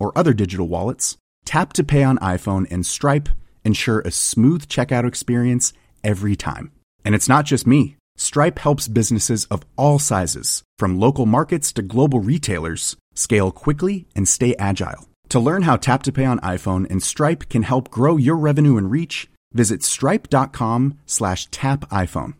or other digital wallets, Tap to Pay on iPhone and Stripe ensure a smooth checkout experience every time. And it's not just me. Stripe helps businesses of all sizes, from local markets to global retailers, scale quickly and stay agile. To learn how Tap to Pay on iPhone and Stripe can help grow your revenue and reach, visit stripe.com slash tap iPhone.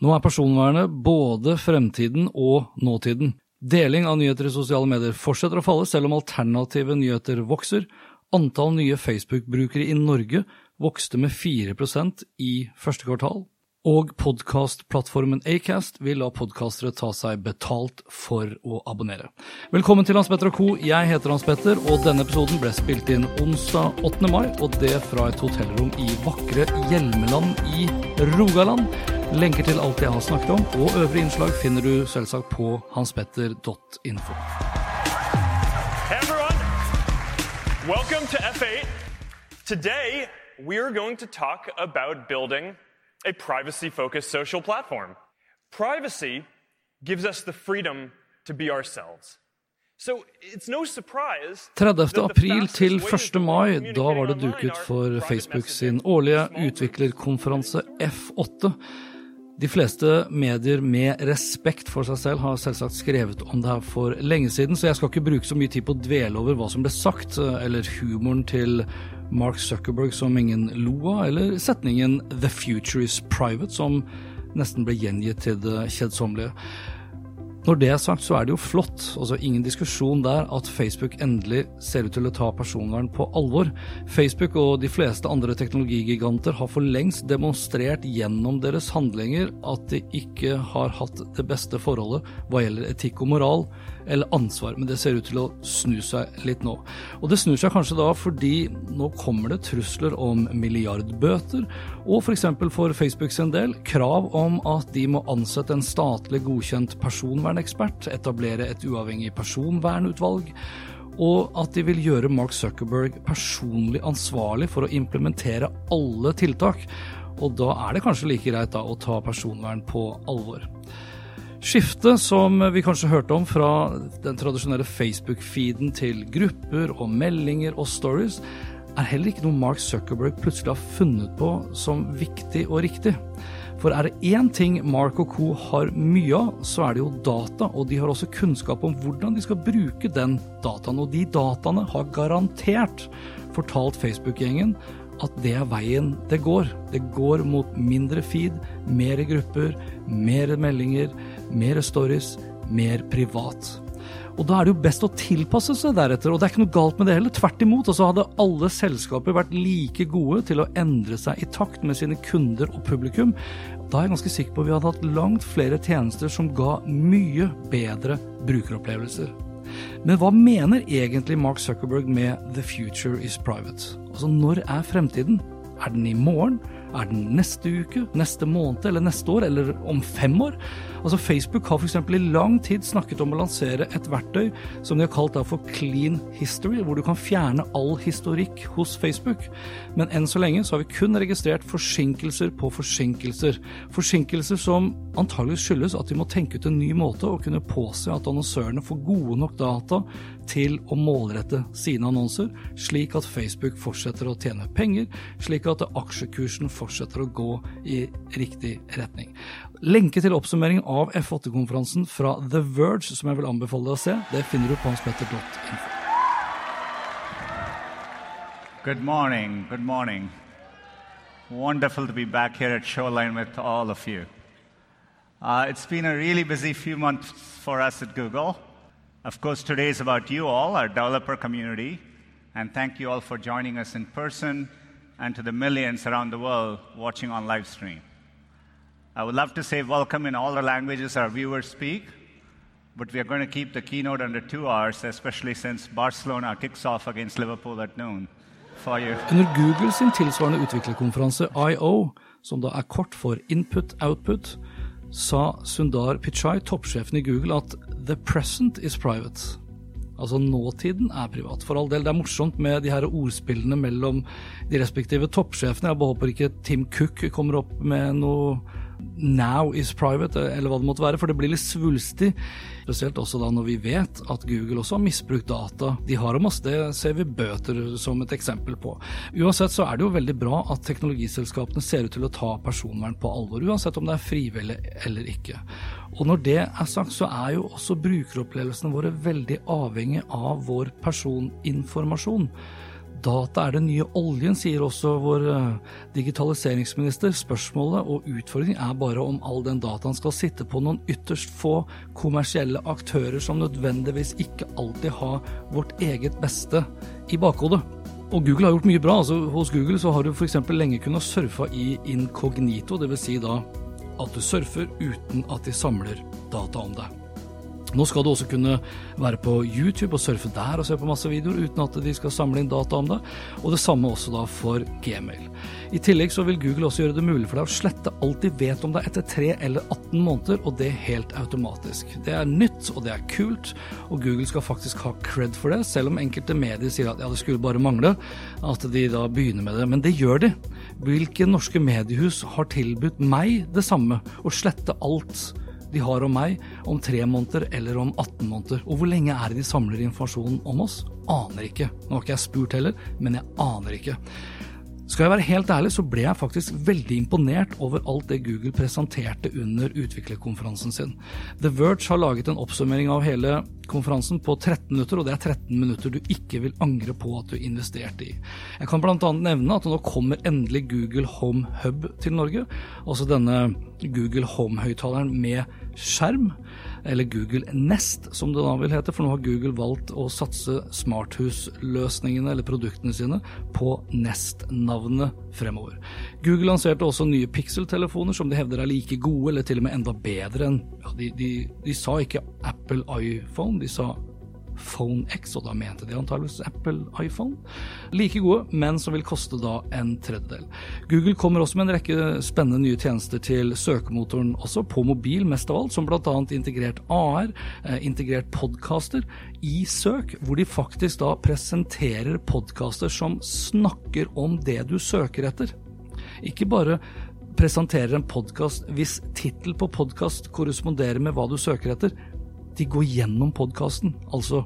Nå er personvernet både fremtiden og nåtiden. Deling av nyheter i sosiale medier fortsetter å falle, selv om alternative nyheter vokser. Antall nye Facebook-brukere i Norge vokste med 4% i første kvartal. Og podkastplattformen Acast vil la podkastere ta seg betalt for å abonnere. Velkommen til Hans Petter og co. Jeg heter Hans Petter, og denne episoden ble spilt inn onsdag 8. mai, og det fra et hotellrom i vakre Hjelmeland i Rogaland. Lenker til alt jeg har snakket om, og øvrige innslag finner du selvsagt på hanspetter.info. Welcome to F8. Today, we're going to talk about a privacy focused social platform. Privacy gives us the freedom to be ourselves. So it's no surprise 30. april til 1. mai, da var det duket for Facebook sin årlige utviklerkonferanse F8. De fleste medier med respekt for seg selv har selvsagt skrevet om det her for lenge siden, så jeg skal ikke bruke så mye tid på å dvele over hva som ble sagt, eller humoren til Mark Zuckerberg som ingen lo av, eller setningen 'The future is private', som nesten ble gjengitt til det kjedsommelige. Når det er sagt, så er det jo flott, altså ingen diskusjon der, at Facebook endelig ser ut til å ta personvern på alvor. Facebook og de fleste andre teknologigiganter har for lengst demonstrert gjennom deres handlinger at de ikke har hatt det beste forholdet hva gjelder etikk og moral, eller ansvar, men det ser ut til å snu seg litt nå. Og det snur seg kanskje da fordi nå kommer det trusler om milliardbøter, og f.eks. For, for Facebook sin del krav om at de må ansette en statlig godkjent personvernekspert, etablere et uavhengig personvernutvalg, og at de vil gjøre Mark Zuckerberg personlig ansvarlig for å implementere alle tiltak. Og da er det kanskje like greit da å ta personvern på alvor. Skiftet som vi kanskje hørte om fra den tradisjonelle Facebook-feeden til grupper og meldinger og stories, er heller ikke noe Mark Zuckerberg plutselig har funnet på som viktig og riktig. For er det én ting Mark og co. har mye av, så er det jo data, og de har også kunnskap om hvordan de skal bruke den dataen. Og de dataene har garantert fortalt Facebook-gjengen at det er veien det går. Det går mot mindre feed, mer grupper, mer meldinger, mer stories, mer privat. Og da er det jo best å tilpasse seg deretter, og det er ikke noe galt med det heller. Tvert imot, altså hadde alle selskaper vært like gode til å endre seg i takt med sine kunder og publikum, da er jeg ganske sikker på at vi hadde hatt langt flere tjenester som ga mye bedre brukeropplevelser. Men hva mener egentlig Mark Zuckerberg med 'the future is private'? Altså, når er fremtiden? Er den i morgen? Er den neste uke, neste måned eller neste år, eller om fem år? Altså Facebook har f.eks. i lang tid snakket om å lansere et verktøy som de har kalt for Clean History, hvor du kan fjerne all historikk hos Facebook. Men enn så lenge så har vi kun registrert forsinkelser på forsinkelser. Forsinkelser som antageligvis skyldes at de må tenke ut en ny måte å kunne påse at annonsørene får gode nok data til å målrette sine annonser, slik at Facebook fortsetter å tjene penger, slik at aksjekursen fortsetter å gå i riktig retning. Lenke til av F8-konferansen fra The Verge, som jeg vil anbefale deg å se, det finner du på. Good morning, good morning. Wonderful to be back here at Shoreline with all of you. Uh, it's been a really busy few months for us at Google. Of course, today is about you all, our developer community, and thank you all for joining us in person and to the millions around the world watching on live stream. I would love to say welcome in all the languages our viewers speak, but we are going to keep the keynote under two hours, especially since Barcelona kicks off against Liverpool at noon. Under Google sin tilsvarende utviklerkonferanse IO, som da er kort for Input Output, sa Sundar Pichai, toppsjefen i Google, at the present is private. Altså nåtiden er privat. For all del, det er morsomt med de her ordspillene mellom de respektive toppsjefene. Jeg håper ikke Tim Cook kommer opp med noe now is private, eller hva det måtte være, for det blir litt svulstig. Spesielt også da når vi vet at Google også har misbrukt data de har om oss. Det ser vi bøter som et eksempel på. Uansett så er det jo veldig bra at teknologiselskapene ser ut til å ta personvern på alvor, uansett om det er frivillig eller ikke. Og når det er sagt, så er jo også brukeropplevelsene våre veldig avhengig av vår personinformasjon. Data er den nye oljen, sier også vår eh, digitaliseringsminister. Spørsmålet og utfordringen er bare om all den dataen skal sitte på noen ytterst få kommersielle aktører som nødvendigvis ikke alltid har vårt eget beste i bakhodet. Og Google har gjort mye bra. altså Hos Google så har du f.eks. lenge kunnet surfe i incognito, dvs. Si da at du surfer uten at de samler data om deg. Nå skal du også kunne være på YouTube og surfe der og se på masse videoer uten at de skal samle inn data om deg, og det samme også da for Gmail. I tillegg så vil Google også gjøre det mulig for deg å slette alt de vet om deg etter 3 eller 18 måneder, og det helt automatisk. Det er nytt, og det er kult, og Google skal faktisk ha cred for det, selv om enkelte medier sier at ja, det skulle bare mangle at de da begynner med det, men det gjør de. Hvilke norske mediehus har tilbudt meg det samme, å slette alt de har om meg om tre måneder eller om 18 måneder. Og hvor lenge er det de samler informasjonen om oss? Aner ikke. Nå har ikke jeg spurt heller, men jeg aner ikke. Skal jeg være helt ærlig, så ble jeg faktisk veldig imponert over alt det Google presenterte under utviklerkonferansen sin. The Verge har laget en oppsummering av hele konferansen på 13 minutter, og det er 13 minutter du ikke vil angre på at du investerte i. Jeg kan bl.a. nevne at nå kommer endelig Google Home Hub til Norge. Altså denne Google Home-høyttaleren med skjerm eller Google Nest, som det da vil hete, for nå har Google valgt å satse smarthusløsningene, eller produktene sine, på Nest-navnet fremover. Google lanserte også nye Pixel-telefoner som de hevder er like gode, eller til og med enda bedre enn ja, de, de, de sa ikke Apple iPhone, de sa Phone X, og da mente de antageligvis Apple iPhone. Like gode, men som vil koste da en tredjedel. Google kommer også med en rekke spennende nye tjenester til søkemotoren også, på mobil mest av alt, som bl.a. integrert AR, eh, integrert podkaster i søk, hvor de faktisk da presenterer podkaster som snakker om det du søker etter. Ikke bare presenterer en podkast hvis tittel på podkast korresponderer med hva du søker etter, de går gjennom podkasten. Altså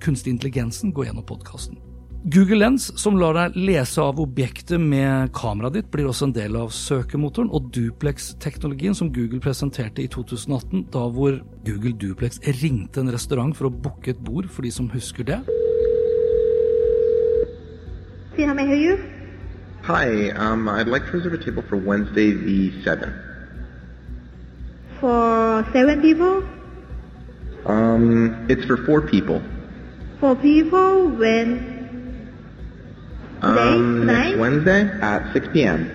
kunstig intelligensen går gjennom podkasten. Google Lens, som lar deg lese av objektet med kameraet ditt, blir også en del av søkemotoren, og Duplex-teknologien som Google presenterte i 2018, da hvor Google Duplex ringte en restaurant for å booke et bord, for de som husker det. See how may I hear you? Hi, um, I'd like to reserve a table for Wednesday the 7th. For seven people? Um, it's for four people. For people when Um, next Wednesday at 6 p.m.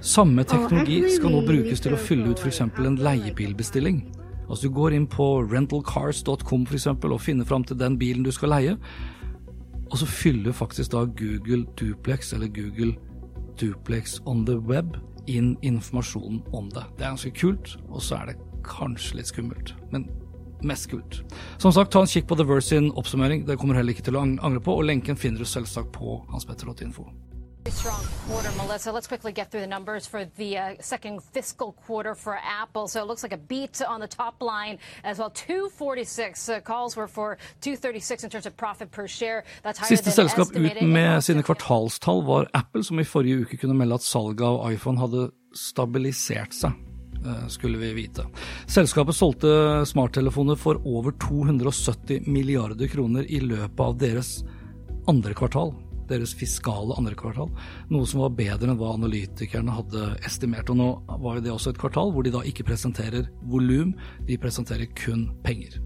Samme teknologi skal nå brukes til å fylle ut f.eks. en leiebilbestilling. Altså Du går inn på rentalcars.com for eksempel, og finner fram til den bilen du skal leie, og så fyller faktisk da Google Duplex eller Google Duplex on the web inn informasjonen om det. Det er ganske kult, og så er det kanskje litt skummelt. Men mest kult. Som sagt, ta en kikk på The Verse sin oppsummering. Det kommer heller ikke til å angre på, og lenken finner du selvsagt på hanspetter.info. Strong quarter, Melissa. Let's quickly get through the numbers for the uh, second fiscal quarter for Apple. So it looks like a beat on the top line as well. 246 uh, calls were for 236 in terms of profit per share. That's higher Siste selskap ut med sine kvartalstall var Apple, som i forrige uke kunne melde at salget av iPhone hadde stabilisert seg. Eh, skulle vi vite. Selskapet solgte smarttelefoner for over 270 milliarder kroner i løpet av deres andre kvartal. Deres fiskale andre kvartal. Noe som var bedre enn hva analytikerne hadde estimert. Og nå var jo det også et kvartal hvor de da ikke presenterer volum, de presenterer kun penger.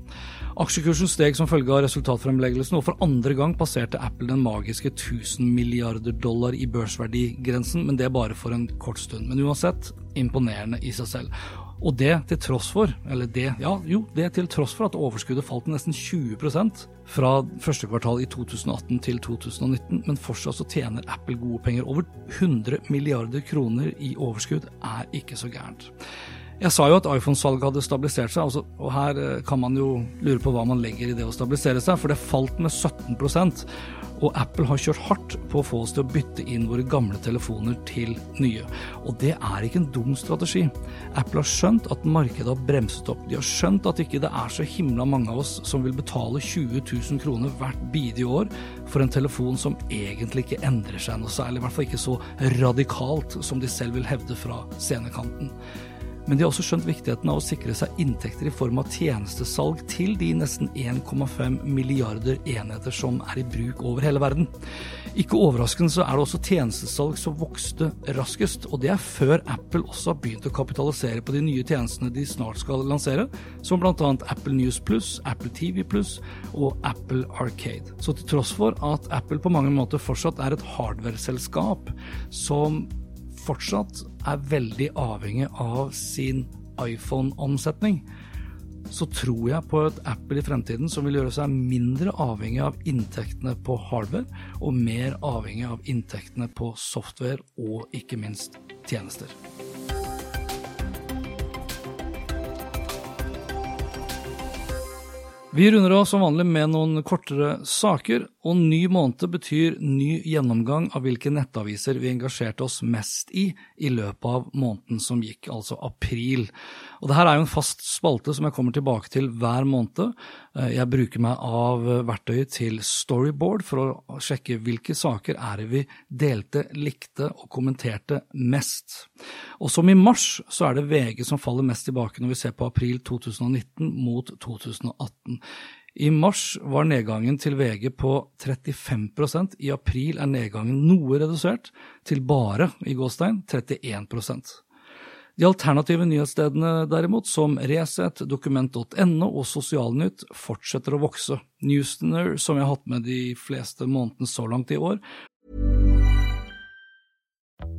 Aksjekursen steg som følge av resultatfremleggelsen, og for andre gang passerte Apple den magiske 1000 milliarder dollar i børsverdigrensen, men det bare for en kort stund. Men uansett, imponerende i seg selv. Og det til tross for, eller det, ja, jo, det til tross for at overskuddet falt nesten 20% fra første kvartal i 2018 til 2019, men fortsatt så tjener Apple gode penger. Over 100 milliarder kroner i overskudd er ikke så gærent. Jeg sa jo at iPhone-salget hadde stabilisert seg, altså, og her eh, kan man jo lure på hva man legger i det å stabilisere seg, for det falt med 17% og Apple har kjørt hardt på å få oss til å bytte inn våre gamle telefoner til nye. Og det er ikke en dum strategi. Apple har skjønt at markedet har bremset opp. De har skjønt at ikke det er så himla mange av oss som vil betale 20 000 kroner hvert bidige år for en telefon som egentlig ikke endrer seg noe særlig, i hvert fall ikke så radikalt som de selv vil hevde fra scenekanten. Men de har også skjønt viktigheten av å sikre seg inntekter i form av tjenestesalg til de nesten 1,5 milliarder enheter som er i bruk over hele verden. Ikke overraskende så er det også tjenestesalg som vokste raskest, og det er før Apple også har begynt å kapitalisere på de nye tjenestene de snart skal lansere, som bl.a. Apple News Plus, Apple TV Plus og Apple Arcade. Så til tross for at Apple på mange måter fortsatt er et hardware-selskap som fortsatt er veldig avhengig av sin iPhone-omsetning, så tror jeg på et Apple i fremtiden som vil gjøre seg mindre avhengig av inntektene på hardware, og mer avhengig av inntektene på software og ikke minst tjenester. Vi runder av som vanlig med noen kortere saker, og ny måned betyr ny gjennomgang av hvilke nettaviser vi engasjerte oss mest i i løpet av måneden som gikk, altså april. Og det her er jo en fast spalte som jeg kommer tilbake til hver måned. Eh, jeg bruker meg av verktøyet til Storyboard for å sjekke hvilke saker er det vi delte, likte og kommenterte mest. Og som i mars så er det VG som faller mest tilbake når vi ser på april 2019 mot 2018. I mars var nedgangen til VG på 35% i april er nedgangen noe redusert, til bare, i gåstein, 31% de alternative nyhetsstedene derimot, som Resett, dokument.no og Sosialnytt, fortsetter å vokse. Newstener, som jeg har hatt med de fleste månedene så langt i år.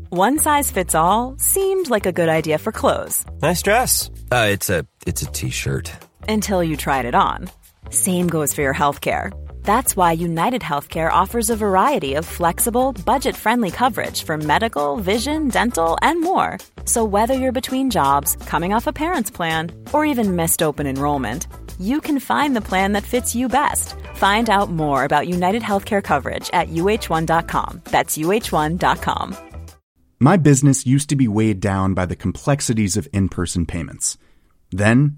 One size fits all seemed like a good idea for clothes. Nice dress. Uh, it's a t-shirt. Until you tried it on. Same goes for your healthcare. That's why United Healthcare offers a variety of flexible, budget friendly coverage for medical, vision, dental, and more. So, whether you're between jobs, coming off a parent's plan, or even missed open enrollment, you can find the plan that fits you best. Find out more about United Healthcare coverage at uh1.com. That's uh1.com. My business used to be weighed down by the complexities of in person payments. Then,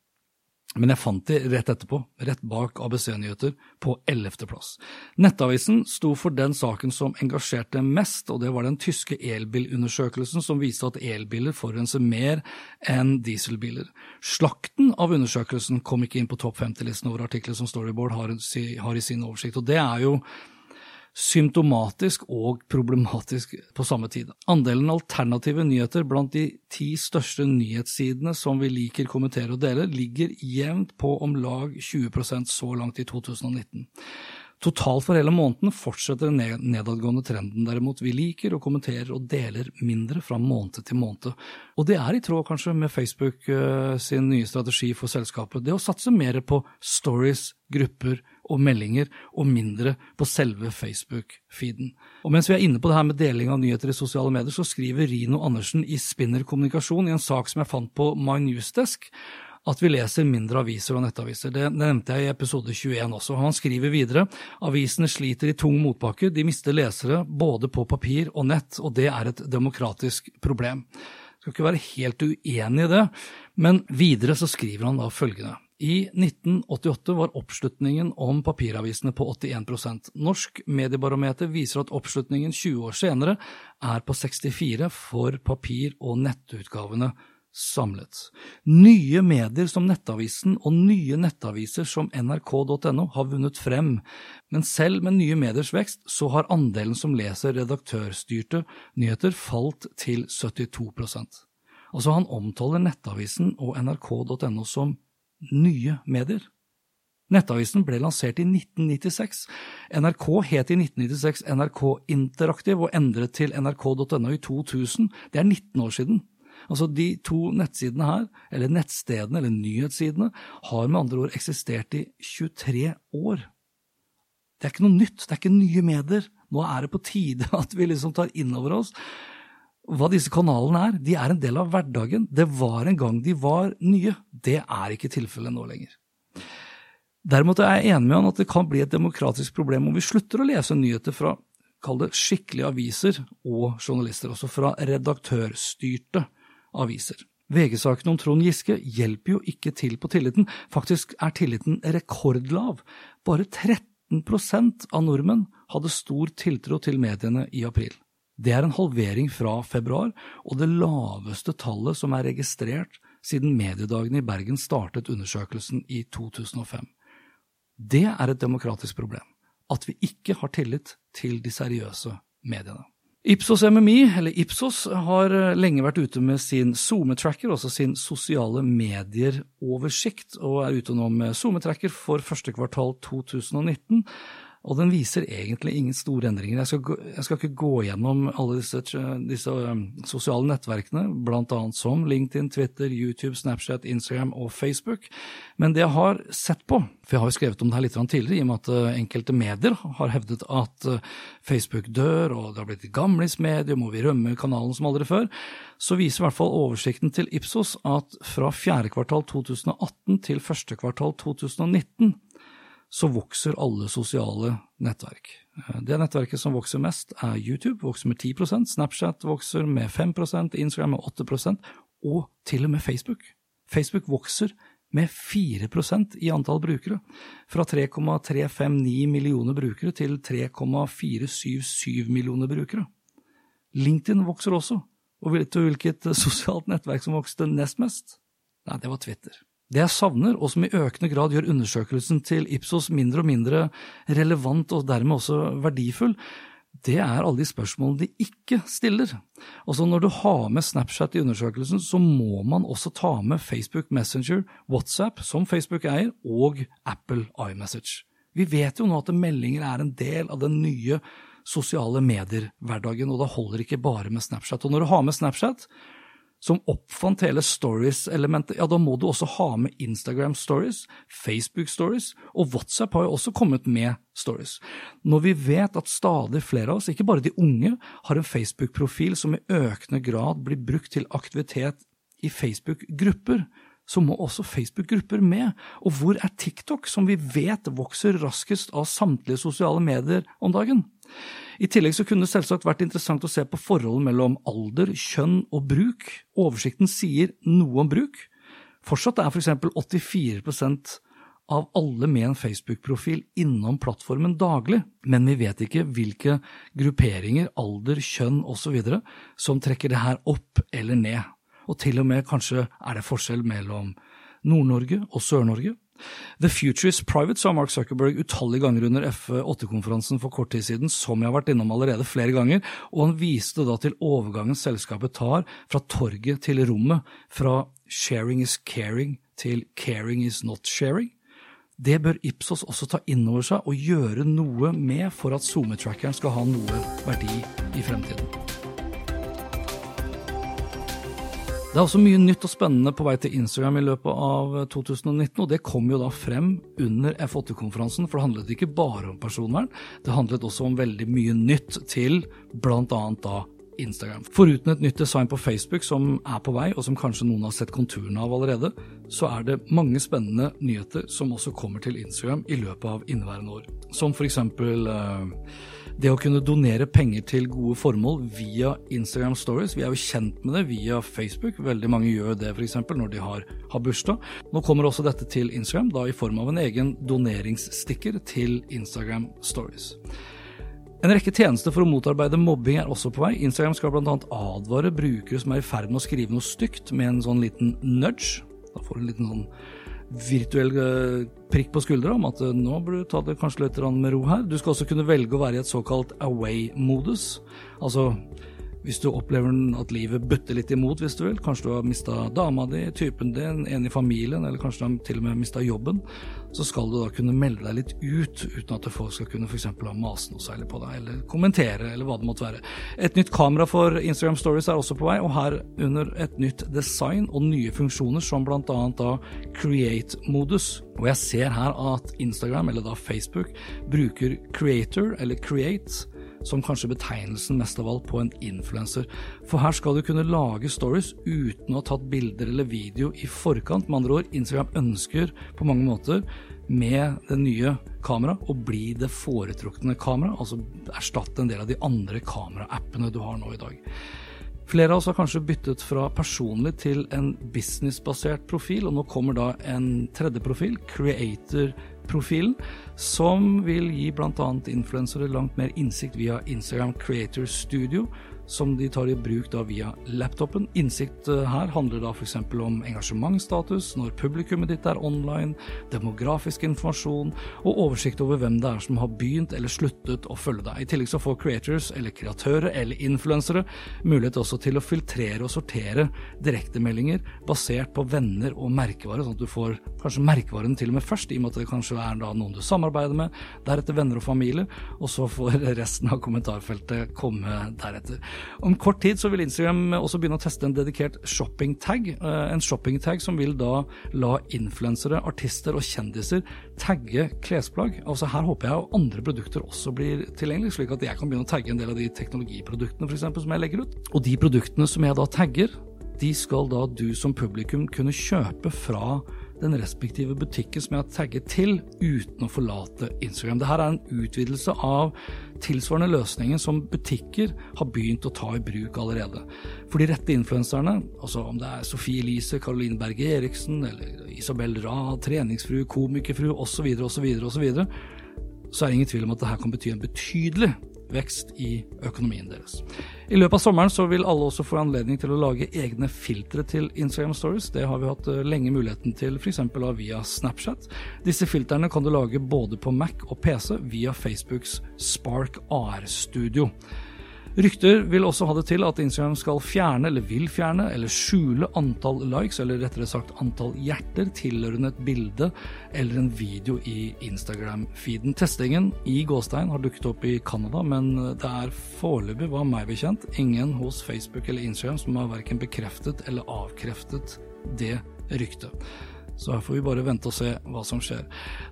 Men jeg fant de rett etterpå, rett bak ABC-nyheter, på ellevteplass. Nettavisen sto for den saken som engasjerte mest, og det var den tyske elbilundersøkelsen som viste at elbiler forurenser mer enn dieselbiler. Slakten av undersøkelsen kom ikke inn på topp 50-listen over artikler som Storyboard har, i sin oversikt, og det er jo symptomatisk og problematisk på samme tid. Andelen alternative nyheter blant de ti største nyhetssidene som vi liker, kommentere og dele, ligger jevnt på om lag 20% så langt i 2019. Totalt for hele måneden fortsetter den nedadgående trenden derimot. Vi liker og kommenterer og deler mindre fra måned til måned. Og det er i tråd kanskje med Facebook uh, sin nye strategi for selskapet, det å satse mer på stories, grupper og meldinger, og mindre på selve Facebook-feeden. Og mens vi er inne på det her med deling av nyheter i sosiale medier, så skriver Rino Andersen i Spinner kommunikasjon i en sak som jeg fant på My Newsdesk, at vi leser mindre aviser og nettaviser. Det nevnte jeg i episode 21 også. Han skriver videre avisene sliter i tung motbakke, de mister lesere både på papir og nett, og det er et demokratisk problem. Jeg skal ikke være helt uenig i det, men videre så skriver han da følgende. I 1988 var oppslutningen om papiravisene på 81% Norsk mediebarometer viser at oppslutningen 20 år senere er på 64 for papir- og nettutgavene samlet. Nye medier som Nettavisen og nye nettaviser som nrk.no har vunnet frem, men selv med nye mediers vekst så har andelen som leser redaktørstyrte nyheter falt til 72% Altså han omtaler Nettavisen og nrk.no som nye medier. Nettavisen ble lansert i 1996. NRK het i 1996 NRK Interaktiv og endret til nrk.no i 2000. Det er 19 år siden. Altså De to nettsidene her, eller nettstedene, eller nyhetssidene, har med andre ord eksistert i 23 år. Det er ikke noe nytt, det er ikke nye medier. Nå er det på tide at vi liksom tar inn over oss hva disse kanalene er. De er en del av hverdagen. Det var en gang de var nye. Det er ikke tilfellet nå lenger. Derimot er jeg enig med han at det kan bli et demokratisk problem om vi slutter å lese nyheter fra kall det skikkelige aviser og journalister, også fra redaktørstyrte aviser. VG-saken om Trond Giske hjelper jo ikke til på tilliten, faktisk er tilliten rekordlav. Bare 13% av nordmenn hadde stor tiltro til mediene i april. Det er en halvering fra februar, og det laveste tallet som er registrert siden mediedagene i Bergen startet undersøkelsen i 2005. Det er et demokratisk problem, at vi ikke har tillit til de seriøse mediene. Ipsos MMI, eller Ipsos, har lenge vært ute med sin SoMe-tracker, altså sin sosiale medier-oversikt, og er ute nå med SoMe-tracker for første kvartal 2019. Og den viser egentlig ingen store endringer. Jeg skal, jeg skal ikke gå gjennom alle disse, disse um, sosiale nettverkene, annet som LinkedIn, Twitter, YouTube, Snapchat, Instagram og Facebook. Men det jeg har sett på, for jeg har jo skrevet om det her litt tidligere, i og med at uh, enkelte medier har hevdet at uh, Facebook dør, og det har blitt et gamlismedium, og vi rømmer kanalen som aldri før, så viser i hvert fall oversikten til Ipsos at fra fjerde kvartal 2018 til første kvartal 2019 så vokser alle sosiale nettverk. Eh, det nettverket som vokser mest, er YouTube, vokser med 10% Snapchat vokser med 5% Instagram med 8% og til og med Facebook. Facebook vokser med 4% i antall brukere, fra 3,359 millioner brukere til 3,477 millioner brukere. LinkedIn vokser også, og vet du hvilket sosialt nettverk som vokste nest mest? Nei, det var Twitter. Det jeg savner, og som i økende grad gjør undersøkelsen til Ipsos mindre og mindre relevant og dermed også verdifull, det er alle de spørsmålene de ikke stiller. Altså Når du har med Snapchat i undersøkelsen, så må man også ta med Facebook Messenger, WhatsApp, som Facebook eier, og Apple iMessage. Vi vet jo nå at meldinger er en del av den nye sosiale medier-hverdagen, og det holder ikke bare med Snapchat. Og når du har med Snapchat, som oppfant hele stories-elementet, ja, da må du også ha med Instagram stories, Facebook stories, og WhatsApp har jo også kommet med stories. Når vi vet at stadig flere av oss, ikke bare de unge, har en Facebook-profil som i økende grad blir brukt til aktivitet i Facebook-grupper, så må også Facebook-grupper med. Og hvor er TikTok, som vi vet vokser raskest av samtlige sosiale medier om dagen? I tillegg så kunne det selvsagt vært interessant å se på forholdet mellom alder, kjønn og bruk. Oversikten sier noe om bruk. Fortsatt er for eksempel 84% av alle med en Facebook-profil innom plattformen daglig, men vi vet ikke hvilke grupperinger, alder, kjønn osv. som trekker det her opp eller ned. Og til og med kanskje er det forskjell mellom Nord-Norge og Sør-Norge. The Future is Private, sa Mark Zuckerberg utallige ganger under F8-konferansen for kort tid siden, som jeg har vært innom allerede flere ganger, og han viste da til overgangen selskapet tar fra torget til rommet, fra sharing is caring til caring is not sharing. Det bør Ipsos også ta inn over seg og gjøre noe med for at SoMe-trackeren skal ha noe verdi i fremtiden. Det er også mye nytt og spennende på vei til Instagram i løpet av 2019, og det kom jo da frem under F8-konferansen, for det handlet ikke bare om personvern, det handlet også om veldig mye nytt til annet da Instagram. Foruten et nytt design på Facebook som er på vei, og som kanskje noen har sett konturene av allerede, så er det mange spennende nyheter som også kommer til Instagram i løpet av inneværende år. Som eksempel uh, det å kunne donere penger til gode formål via Instagram Stories. Vi er jo kjent med det via Facebook. Veldig mange gjør det f.eks. når de har, har, bursdag. Nå kommer også dette til Instagram, da i form av en egen doneringsstikker til Instagram Stories. En rekke tjenester for å motarbeide mobbing er også på vei. Instagram skal bl.a. advare brukere som er i ferd med å skrive noe stygt, med en sånn liten nudge. Da får du en liten sånn virtuell eh, prikk på skuldra om at eh, nå burde du ta det kanskje litt med ro her. Du skal også kunne velge å være i et såkalt away-modus. Altså hvis du opplever at livet butter litt imot, hvis du vil, kanskje du har mista dama di, typen din, en i familien, eller kanskje du har til og med mista jobben, så skal du da kunne melde deg litt ut, uten at folk skal kunne f.eks. ha mase noe særlig på deg, eller kommentere, eller hva det måtte være. Et nytt kamera for Instagram Stories er også på vei, og herunder et nytt design og nye funksjoner, som bl.a. da Create-modus. Og jeg ser her at Instagram, eller da Facebook, bruker Creator, eller Create, som kanskje betegnelsen mest av alt på en influenser. For her skal du kunne lage stories uten å ha tatt bilder eller video i forkant. Med andre ord, Instagram ønsker på mange måter med det nye kameraet å bli det foretrukne kameraet, altså erstatte en del av de andre kameraappene du har nå i dag. Flere av oss har kanskje byttet fra personlig til en businessbasert profil, og nå kommer da en tredje profil, creator-profilen, som vil gi bl.a. influensere langt mer innsikt via Instagram Creator Studio, som de tar i bruk da via laptopen. Innsikt eh, her handler da f.eks. om engasjementsstatus, når publikummet ditt er online, demografisk informasjon og oversikt over hvem det er som har begynt eller sluttet å følge deg. I tillegg så får creators, eller kreatører eller influensere mulighet også til å filtrere og sortere direktemeldinger basert på venner og merkevare, sånn at du får kanskje merkevaren til og med først, i og med at det kanskje er da noen du samarbeider med, deretter venner og familie, og så får resten av kommentarfeltet komme deretter. Om kort tid så vil Instagram også begynne å teste en dedikert shopping-tag. Eh, en shopping-tag som vil da la influensere, artister og kjendiser tagge klesplagg. Altså Her håper jeg andre produkter også blir tilgjengelig, slik at jeg kan begynne å tagge en del av de teknologiproduktene for eksempel, som jeg legger ut. Og de produktene som jeg da tagger, de skal da du som publikum kunne kjøpe fra den respektive butikken som jeg har tagget til, uten å forlate Instagram. Dette er en utvidelse av tilsvarende løsninger som butikker har begynt å ta i bruk allerede. For de rette influenserne, altså om det er Sofie Elise, Caroline Berge Eriksen eller Isabel Ra, treningsfru, komikerfru osv., osv., osv., så er det ingen tvil om at dette kan bety en betydelig vekst i økonomien deres. I løpet av sommeren så vil alle også få anledning til å lage egne filtre til Instagram Stories. Det har vi hatt eh, lenge muligheten til f.eks. via Snapchat. Disse filtrene kan du lage både på Mac og PC via Facebooks Spark AR-studio. Rykter vil også ha det til at Instagram skal fjerne, eller vil fjerne, eller skjule antall likes, eller rettere sagt antall hjerter tilhørende et bilde eller en video i Instagram-feeden. Testingen i Gåstein har dukket opp i Canada, men det er foreløpig, hva meg bekjent, ingen hos Facebook eller Instagram som har verken bekreftet eller avkreftet det ryktet. Så her får vi bare vente og se hva som skjer.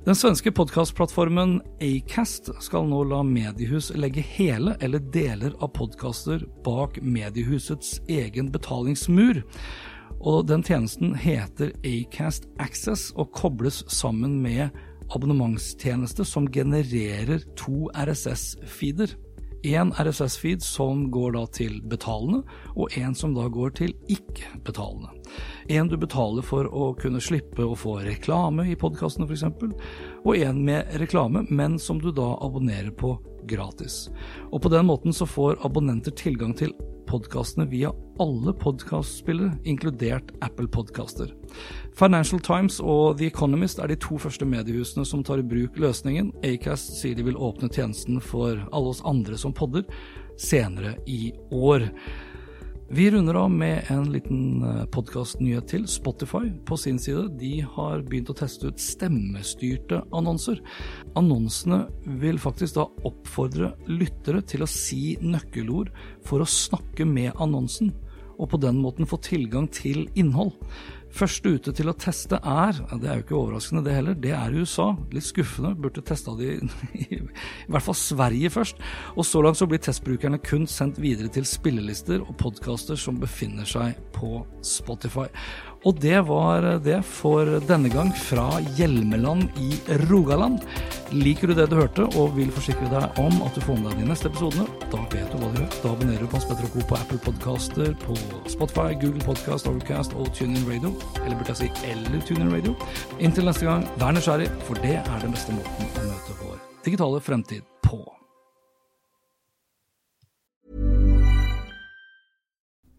Den svenske podkastplattformen Acast skal nå la mediehus legge hele eller deler av podkaster bak mediehusets egen betalingsmur. Og den tjenesten heter Acast Access og kobles sammen med abonnementstjeneste som genererer to RSS-feeder. En RSS-feed som går da til betalende, og en som da går til ikke-betalende. En du betaler for å kunne slippe å få reklame i podkastene f.eks., og en med reklame, men som du da abonnerer på gratis. Og på den måten så får abonnenter tilgang til podkastene via alle podkastspillere, inkludert Apple Podkaster. Financial Times og The Economist er de to første mediehusene som tar i bruk løsningen. Acast sier de vil åpne tjenesten for alle oss andre som podder senere i år. Vi runder av med en liten eh, podkastnyhet til. Spotify på sin side de har begynt å teste ut stemmestyrte annonser. Annonsene vil faktisk da oppfordre lyttere til å si nøkkelord for å snakke med annonsen. og på den måten få tilgang til innhold. Første ute til å teste er, det er jo ikke overraskende det heller, det er USA. Litt skuffende, burde testa de i, i hvert fall Sverige først. Og så langt så blir testbrukerne kun sendt videre til spillelister og podkaster som befinner seg på Spotify. Og det var det for denne gang fra Hjelmeland i Rogaland. Liker du det du hørte og vil forsikre deg om at du får med deg de neste episodene, da vet du hva du gjør. Da abonnerer du på Hans Petter Co. på Apple Podcaster, på Spotify, Google Podcast, Overcast og TuneIn Radio. Eller burde jeg si eller TuneIn Radio. Inntil neste gang, vær nysgjerrig, for det er den beste måten å møte vår digitale fremtid på.